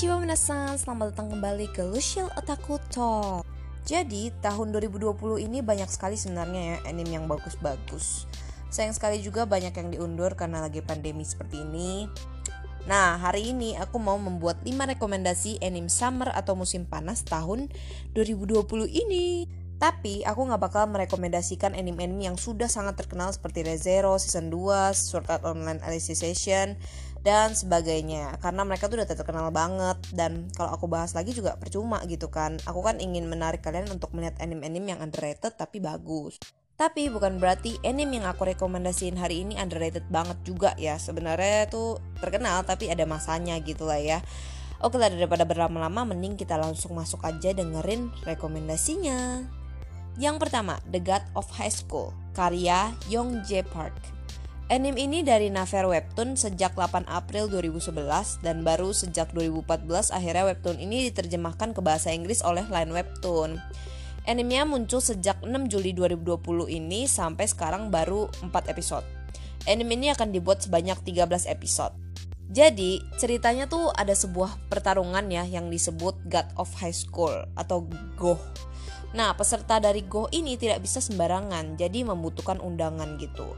Konnichiwa minasan, selamat datang kembali ke Lucial Otaku Talk. Jadi tahun 2020 ini banyak sekali sebenarnya ya anime yang bagus-bagus. Sayang sekali juga banyak yang diundur karena lagi pandemi seperti ini. Nah hari ini aku mau membuat 5 rekomendasi anime summer atau musim panas tahun 2020 ini tapi aku gak bakal merekomendasikan anime-anime yang sudah sangat terkenal seperti ReZero, Season 2, Sword Art Online Alicization, dan sebagainya. Karena mereka tuh udah terkenal banget dan kalau aku bahas lagi juga percuma gitu kan. Aku kan ingin menarik kalian untuk melihat anime-anime yang underrated tapi bagus. Tapi bukan berarti anime yang aku rekomendasiin hari ini underrated banget juga ya. Sebenarnya tuh terkenal tapi ada masanya gitu lah ya. Oke lah daripada berlama-lama mending kita langsung masuk aja dengerin rekomendasinya Yang pertama The God of High School karya Young Jae Park Anime ini dari Naver Webtoon sejak 8 April 2011 dan baru sejak 2014 akhirnya webtoon ini diterjemahkan ke bahasa Inggris oleh Line Webtoon. Animenya muncul sejak 6 Juli 2020 ini sampai sekarang baru 4 episode. Anime ini akan dibuat sebanyak 13 episode. Jadi, ceritanya tuh ada sebuah pertarungan ya yang disebut God of High School atau GOH. Nah, peserta dari GOH ini tidak bisa sembarangan, jadi membutuhkan undangan gitu.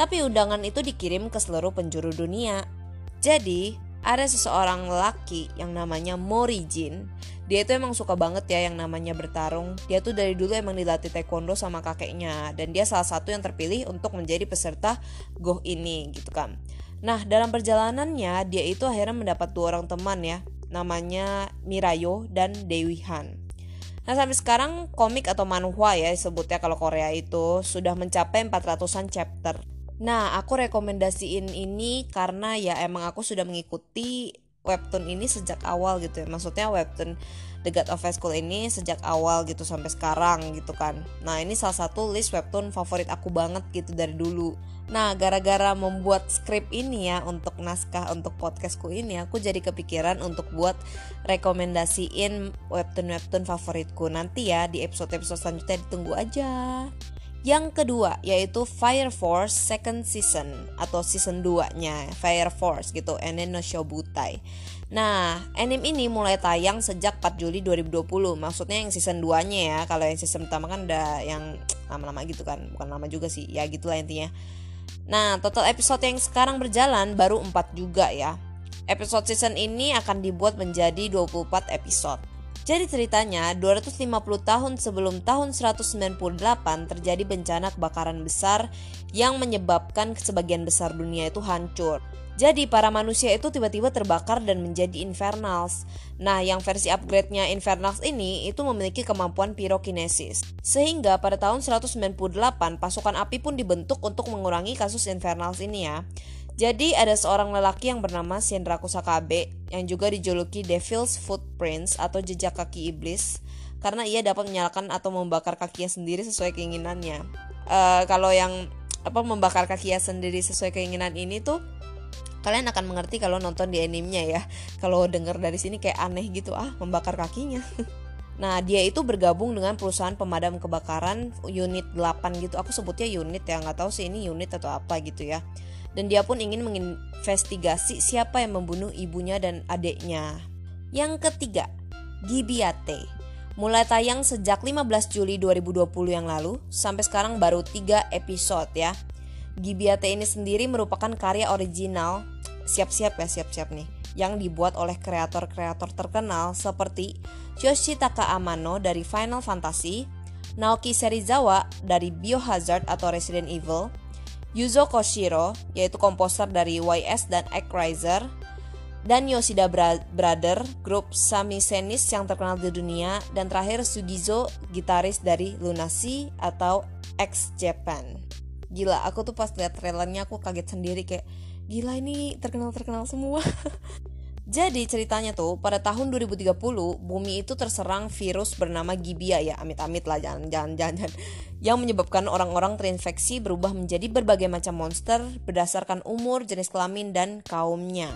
Tapi undangan itu dikirim ke seluruh penjuru dunia. Jadi, ada seseorang laki yang namanya Morijin. Dia itu emang suka banget ya yang namanya bertarung. Dia tuh dari dulu emang dilatih taekwondo sama kakeknya dan dia salah satu yang terpilih untuk menjadi peserta Goh ini gitu kan. Nah, dalam perjalanannya dia itu akhirnya mendapat dua orang teman ya, namanya Mirayo dan Dewi Han. Nah sampai sekarang komik atau manhwa ya sebutnya kalau Korea itu sudah mencapai 400-an chapter Nah, aku rekomendasiin ini karena ya emang aku sudah mengikuti webtoon ini sejak awal gitu ya. Maksudnya webtoon The God of High School ini sejak awal gitu sampai sekarang gitu kan. Nah, ini salah satu list webtoon favorit aku banget gitu dari dulu. Nah, gara-gara membuat skrip ini ya untuk naskah untuk podcastku ini, aku jadi kepikiran untuk buat rekomendasiin webtoon-webtoon favoritku. Nanti ya di episode-episode selanjutnya ditunggu aja. Yang kedua yaitu Fire Force second season atau season 2-nya Fire Force gitu Enen no Shobutai. Nah, anime ini mulai tayang sejak 4 Juli 2020. Maksudnya yang season 2-nya ya. Kalau yang season pertama kan udah yang lama-lama gitu kan. Bukan lama juga sih. Ya gitulah intinya. Nah, total episode yang sekarang berjalan baru 4 juga ya. Episode season ini akan dibuat menjadi 24 episode. Jadi ceritanya, 250 tahun sebelum tahun 198 terjadi bencana kebakaran besar yang menyebabkan sebagian besar dunia itu hancur. Jadi para manusia itu tiba-tiba terbakar dan menjadi infernals. Nah, yang versi upgrade-nya infernals ini itu memiliki kemampuan pyrokinesis. Sehingga pada tahun 198 pasukan api pun dibentuk untuk mengurangi kasus infernals ini ya. Jadi ada seorang lelaki yang bernama Shinra Kusakabe yang juga dijuluki Devil's Footprints atau jejak kaki iblis karena ia dapat menyalakan atau membakar kakinya sendiri sesuai keinginannya. Uh, kalau yang apa membakar kakinya sendiri sesuai keinginan ini tuh kalian akan mengerti kalau nonton di animenya ya. Kalau denger dari sini kayak aneh gitu ah membakar kakinya. Nah, dia itu bergabung dengan perusahaan pemadam kebakaran unit 8 gitu. Aku sebutnya unit ya, nggak tahu sih ini unit atau apa gitu ya dan dia pun ingin menginvestigasi siapa yang membunuh ibunya dan adiknya. Yang ketiga, Gibiate. Mulai tayang sejak 15 Juli 2020 yang lalu sampai sekarang baru 3 episode ya. Gibiate ini sendiri merupakan karya original siap-siap ya siap-siap nih yang dibuat oleh kreator-kreator terkenal seperti Yoshitaka Amano dari Final Fantasy, Naoki Serizawa dari Biohazard atau Resident Evil, Yuzo Koshiro, yaitu komposer dari YS dan Riser, dan Yoshida Brother, grup Sami Senis yang terkenal di dunia, dan terakhir Sugizo, gitaris dari Lunacy atau X Japan. Gila, aku tuh pas lihat trailernya aku kaget sendiri kayak gila ini terkenal-terkenal semua. Jadi ceritanya tuh pada tahun 2030 bumi itu terserang virus bernama Gibia ya amit-amit lah jangan jangan jangan yang menyebabkan orang-orang terinfeksi berubah menjadi berbagai macam monster berdasarkan umur, jenis kelamin dan kaumnya.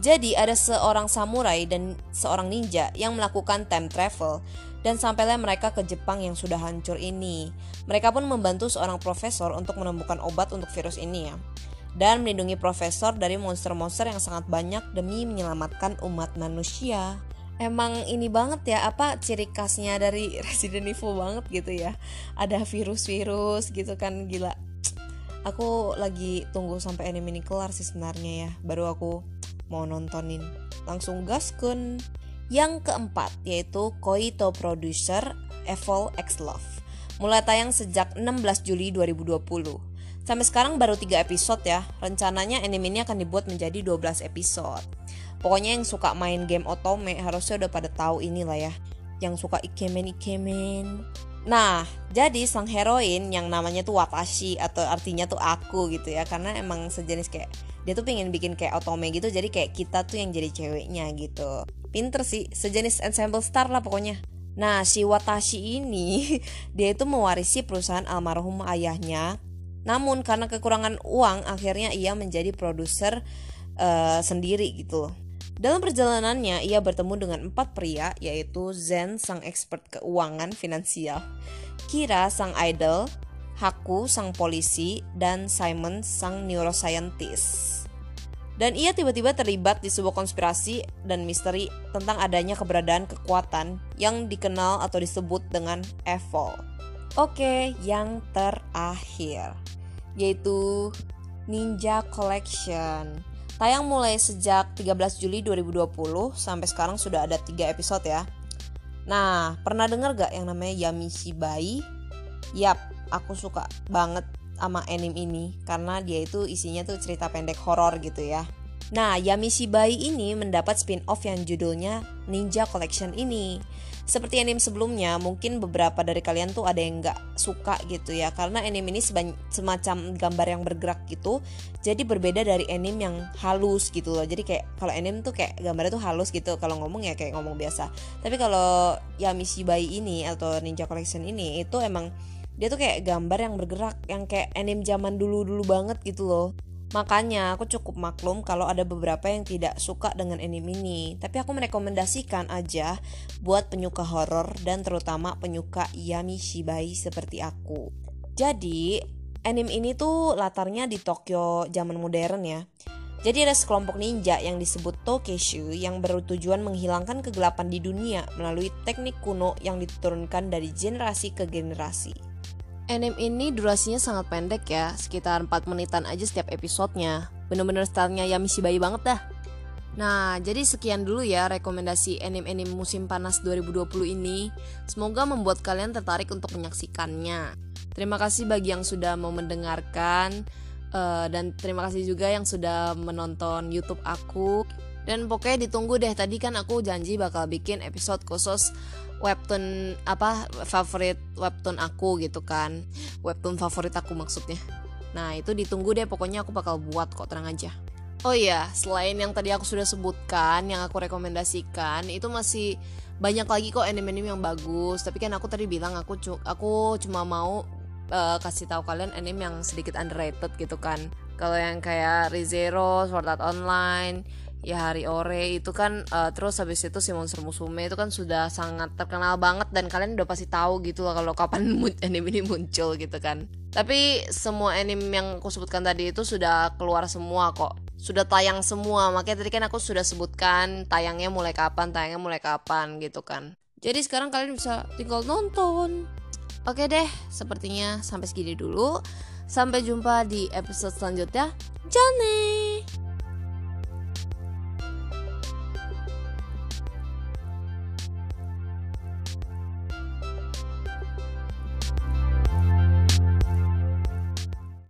Jadi ada seorang samurai dan seorang ninja yang melakukan time travel dan sampailah mereka ke Jepang yang sudah hancur ini. Mereka pun membantu seorang profesor untuk menemukan obat untuk virus ini ya. Dan melindungi profesor dari monster-monster yang sangat banyak demi menyelamatkan umat manusia. Emang ini banget ya apa ciri khasnya dari Resident Evil banget gitu ya. Ada virus-virus gitu kan gila. Aku lagi tunggu sampai anime ini kelar sih sebenarnya ya. Baru aku mau nontonin. Langsung gaskun. Yang keempat yaitu Koito Producer Evil X Love. Mulai tayang sejak 16 Juli 2020. Sampai sekarang baru 3 episode ya. Rencananya anime ini akan dibuat menjadi 12 episode. Pokoknya yang suka main game otome harusnya udah pada tahu inilah ya. Yang suka ikemen-ikemen. Nah, jadi sang heroin yang namanya tuh Watashi atau artinya tuh aku gitu ya. Karena emang sejenis kayak dia tuh pengen bikin kayak otome gitu jadi kayak kita tuh yang jadi ceweknya gitu pinter sih sejenis ensemble star lah pokoknya nah si Watashi ini dia itu mewarisi perusahaan almarhum ayahnya namun karena kekurangan uang akhirnya ia menjadi produser uh, sendiri gitu dalam perjalanannya, ia bertemu dengan empat pria, yaitu Zen, sang expert keuangan finansial, Kira, sang idol, Haku, sang polisi, dan Simon, sang neuroscientist. Dan ia tiba-tiba terlibat di sebuah konspirasi dan misteri tentang adanya keberadaan kekuatan yang dikenal atau disebut dengan Evil. Oke, yang terakhir yaitu Ninja Collection. Tayang mulai sejak 13 Juli 2020 sampai sekarang sudah ada 3 episode ya. Nah, pernah dengar gak yang namanya Yami Shibai? Yap, aku suka banget sama anime ini karena dia itu isinya tuh cerita pendek horor gitu ya. Nah, Yami Shibai ini mendapat spin-off yang judulnya Ninja Collection ini. Seperti anime sebelumnya, mungkin beberapa dari kalian tuh ada yang nggak suka gitu ya, karena anime ini semacam gambar yang bergerak gitu, jadi berbeda dari anime yang halus gitu loh. Jadi kayak kalau anime tuh kayak gambarnya tuh halus gitu, kalau ngomong ya kayak ngomong biasa. Tapi kalau Yami Shibai ini atau Ninja Collection ini itu emang dia tuh kayak gambar yang bergerak yang kayak anime zaman dulu-dulu banget gitu loh Makanya aku cukup maklum kalau ada beberapa yang tidak suka dengan anime ini. Tapi aku merekomendasikan aja buat penyuka horor dan terutama penyuka Yami Shibai seperti aku. Jadi, anime ini tuh latarnya di Tokyo zaman modern ya. Jadi ada sekelompok ninja yang disebut Tokeshu yang bertujuan menghilangkan kegelapan di dunia melalui teknik kuno yang diturunkan dari generasi ke generasi. Anime ini durasinya sangat pendek ya, sekitar 4 menitan aja setiap episodenya. Bener-bener stylenya Yami Shibai banget dah. Nah, jadi sekian dulu ya rekomendasi anime-anime musim panas 2020 ini. Semoga membuat kalian tertarik untuk menyaksikannya. Terima kasih bagi yang sudah mau mendengarkan uh, dan terima kasih juga yang sudah menonton YouTube aku. Dan pokoknya ditunggu deh tadi kan aku janji bakal bikin episode khusus webtoon apa favorit webtoon aku gitu kan. Webtoon favorit aku maksudnya. Nah itu ditunggu deh pokoknya aku bakal buat kok tenang aja. Oh iya selain yang tadi aku sudah sebutkan yang aku rekomendasikan itu masih banyak lagi kok anime-anime yang bagus. Tapi kan aku tadi bilang aku cu aku cuma mau uh, kasih tahu kalian anime yang sedikit underrated gitu kan. Kalau yang kayak Rizero, Sword Art Online, ya Hari Ore itu kan uh, terus habis itu si Monster Musume itu kan sudah sangat terkenal banget dan kalian udah pasti tahu gitu lah kalau kapan anime ini muncul gitu kan. Tapi semua anime yang aku sebutkan tadi itu sudah keluar semua kok. Sudah tayang semua. Makanya tadi kan aku sudah sebutkan tayangnya mulai kapan, tayangnya mulai kapan gitu kan. Jadi sekarang kalian bisa tinggal nonton. Oke deh, sepertinya sampai segini dulu. Sampai jumpa di episode selanjutnya. Jangan